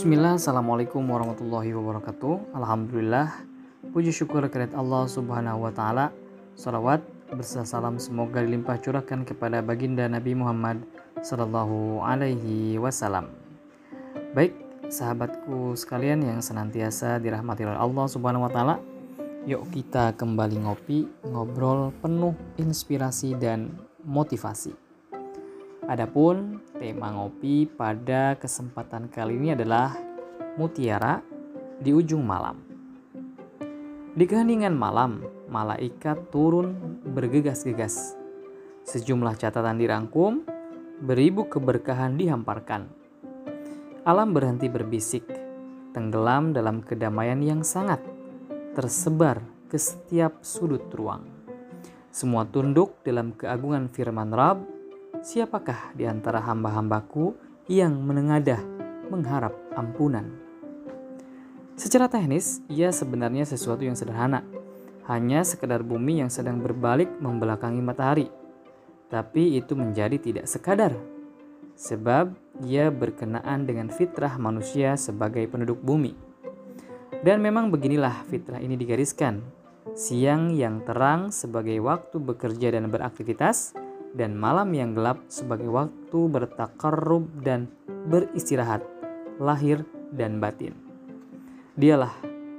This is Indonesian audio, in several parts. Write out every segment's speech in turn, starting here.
Bismillah, Assalamualaikum warahmatullahi wabarakatuh. Alhamdulillah Puji syukur kehadirat Allah subhanahu wa ta'ala. Salawat berserta salam semoga dilimpah curahkan kepada baginda Nabi Muhammad Sallallahu alaihi wasallam. Baik, sahabatku sekalian yang senantiasa dirahmati oleh Allah subhanahu wa ta'ala Yuk kita kembali ngopi, ngobrol penuh inspirasi dan motivasi Adapun tema ngopi pada kesempatan kali ini adalah mutiara di ujung malam. Di keheningan malam, malaikat turun bergegas-gegas. Sejumlah catatan dirangkum, beribu keberkahan dihamparkan. Alam berhenti berbisik, tenggelam dalam kedamaian yang sangat tersebar ke setiap sudut ruang. Semua tunduk dalam keagungan firman Rabb Siapakah di antara hamba-hambaku yang menengadah mengharap ampunan? Secara teknis, ia sebenarnya sesuatu yang sederhana. Hanya sekedar bumi yang sedang berbalik membelakangi matahari. Tapi itu menjadi tidak sekadar. Sebab ia berkenaan dengan fitrah manusia sebagai penduduk bumi. Dan memang beginilah fitrah ini digariskan. Siang yang terang sebagai waktu bekerja dan beraktivitas, dan malam yang gelap sebagai waktu bertakarrub dan beristirahat, lahir dan batin. Dialah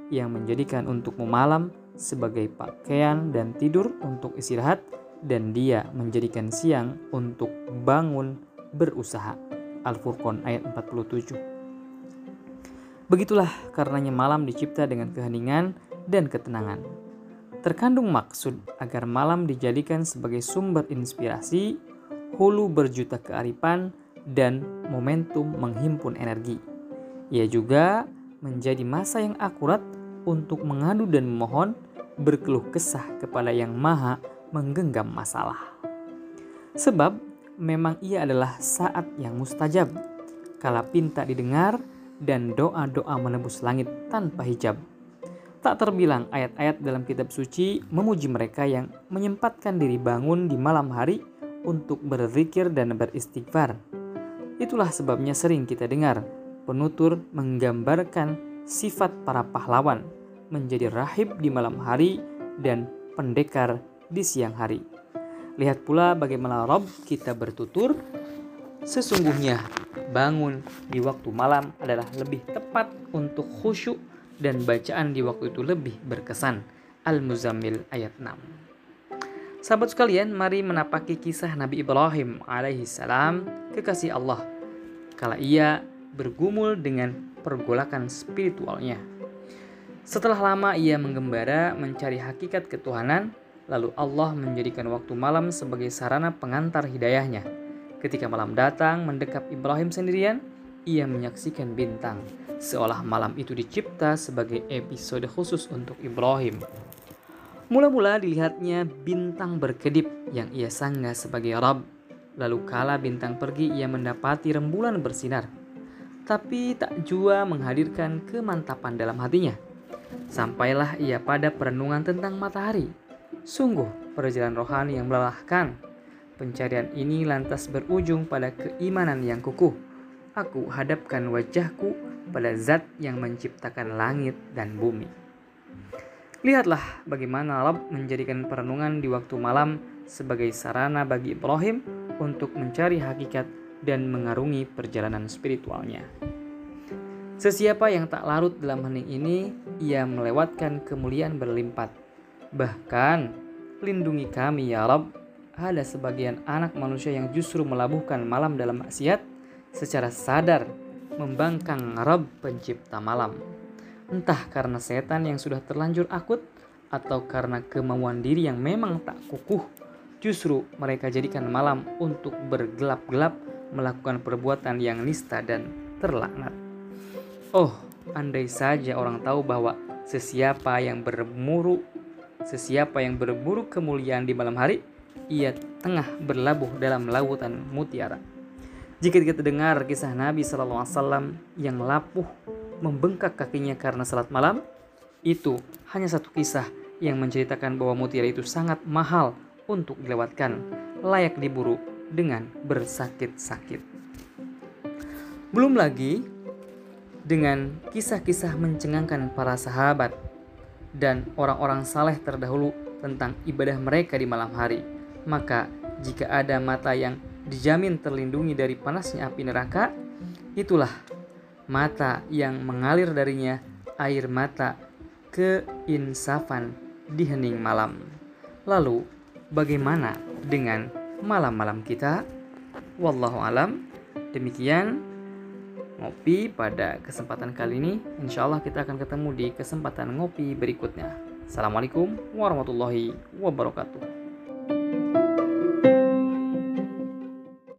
yang menjadikan untukmu malam sebagai pakaian dan tidur untuk istirahat dan dia menjadikan siang untuk bangun berusaha. Al-Furqan ayat 47. Begitulah karenanya malam dicipta dengan keheningan dan ketenangan Terkandung maksud agar malam dijadikan sebagai sumber inspirasi, hulu berjuta kearifan, dan momentum menghimpun energi. Ia juga menjadi masa yang akurat untuk mengadu dan memohon berkeluh kesah kepada yang maha menggenggam masalah. Sebab memang ia adalah saat yang mustajab, kala pinta didengar dan doa-doa menembus langit tanpa hijab Tak terbilang ayat-ayat dalam kitab suci memuji mereka yang menyempatkan diri bangun di malam hari untuk berzikir dan beristighfar. Itulah sebabnya sering kita dengar penutur menggambarkan sifat para pahlawan menjadi rahib di malam hari dan pendekar di siang hari. Lihat pula bagaimana Rob kita bertutur. Sesungguhnya bangun di waktu malam adalah lebih tepat untuk khusyuk dan bacaan di waktu itu lebih berkesan. Al-Muzammil ayat 6. Sahabat sekalian, mari menapaki kisah Nabi Ibrahim alaihi salam kekasih Allah. Kala ia bergumul dengan pergolakan spiritualnya. Setelah lama ia menggembara mencari hakikat ketuhanan, lalu Allah menjadikan waktu malam sebagai sarana pengantar hidayahnya. Ketika malam datang mendekap Ibrahim sendirian, ia menyaksikan bintang seolah malam itu dicipta sebagai episode khusus untuk Ibrahim. Mula-mula dilihatnya bintang berkedip yang ia sanggah sebagai Rab. Lalu kala bintang pergi ia mendapati rembulan bersinar. Tapi tak jua menghadirkan kemantapan dalam hatinya. Sampailah ia pada perenungan tentang matahari. Sungguh perjalanan rohani yang melelahkan. Pencarian ini lantas berujung pada keimanan yang kukuh. Aku hadapkan wajahku pada zat yang menciptakan langit dan bumi. Lihatlah bagaimana Rab menjadikan perenungan di waktu malam sebagai sarana bagi Ibrahim untuk mencari hakikat dan mengarungi perjalanan spiritualnya. Sesiapa yang tak larut dalam hening ini, ia melewatkan kemuliaan berlimpah. Bahkan, lindungi kami ya Rab, ada sebagian anak manusia yang justru melabuhkan malam dalam maksiat secara sadar membangkang Rabb pencipta malam. Entah karena setan yang sudah terlanjur akut atau karena kemauan diri yang memang tak kukuh, justru mereka jadikan malam untuk bergelap-gelap melakukan perbuatan yang nista dan terlaknat. Oh, andai saja orang tahu bahwa sesiapa yang berburu sesiapa yang berburu kemuliaan di malam hari, ia tengah berlabuh dalam lautan mutiara. Jika kita dengar kisah Nabi SAW yang lapuh membengkak kakinya karena salat malam, itu hanya satu kisah yang menceritakan bahwa mutiara itu sangat mahal untuk dilewatkan, layak diburu dengan bersakit-sakit. Belum lagi dengan kisah-kisah mencengangkan para sahabat dan orang-orang saleh terdahulu tentang ibadah mereka di malam hari. Maka jika ada mata yang dijamin terlindungi dari panasnya api neraka, itulah mata yang mengalir darinya air mata keinsafan di hening malam. Lalu, bagaimana dengan malam-malam kita? Wallahu alam. Demikian ngopi pada kesempatan kali ini. Insya Allah kita akan ketemu di kesempatan ngopi berikutnya. Assalamualaikum warahmatullahi wabarakatuh.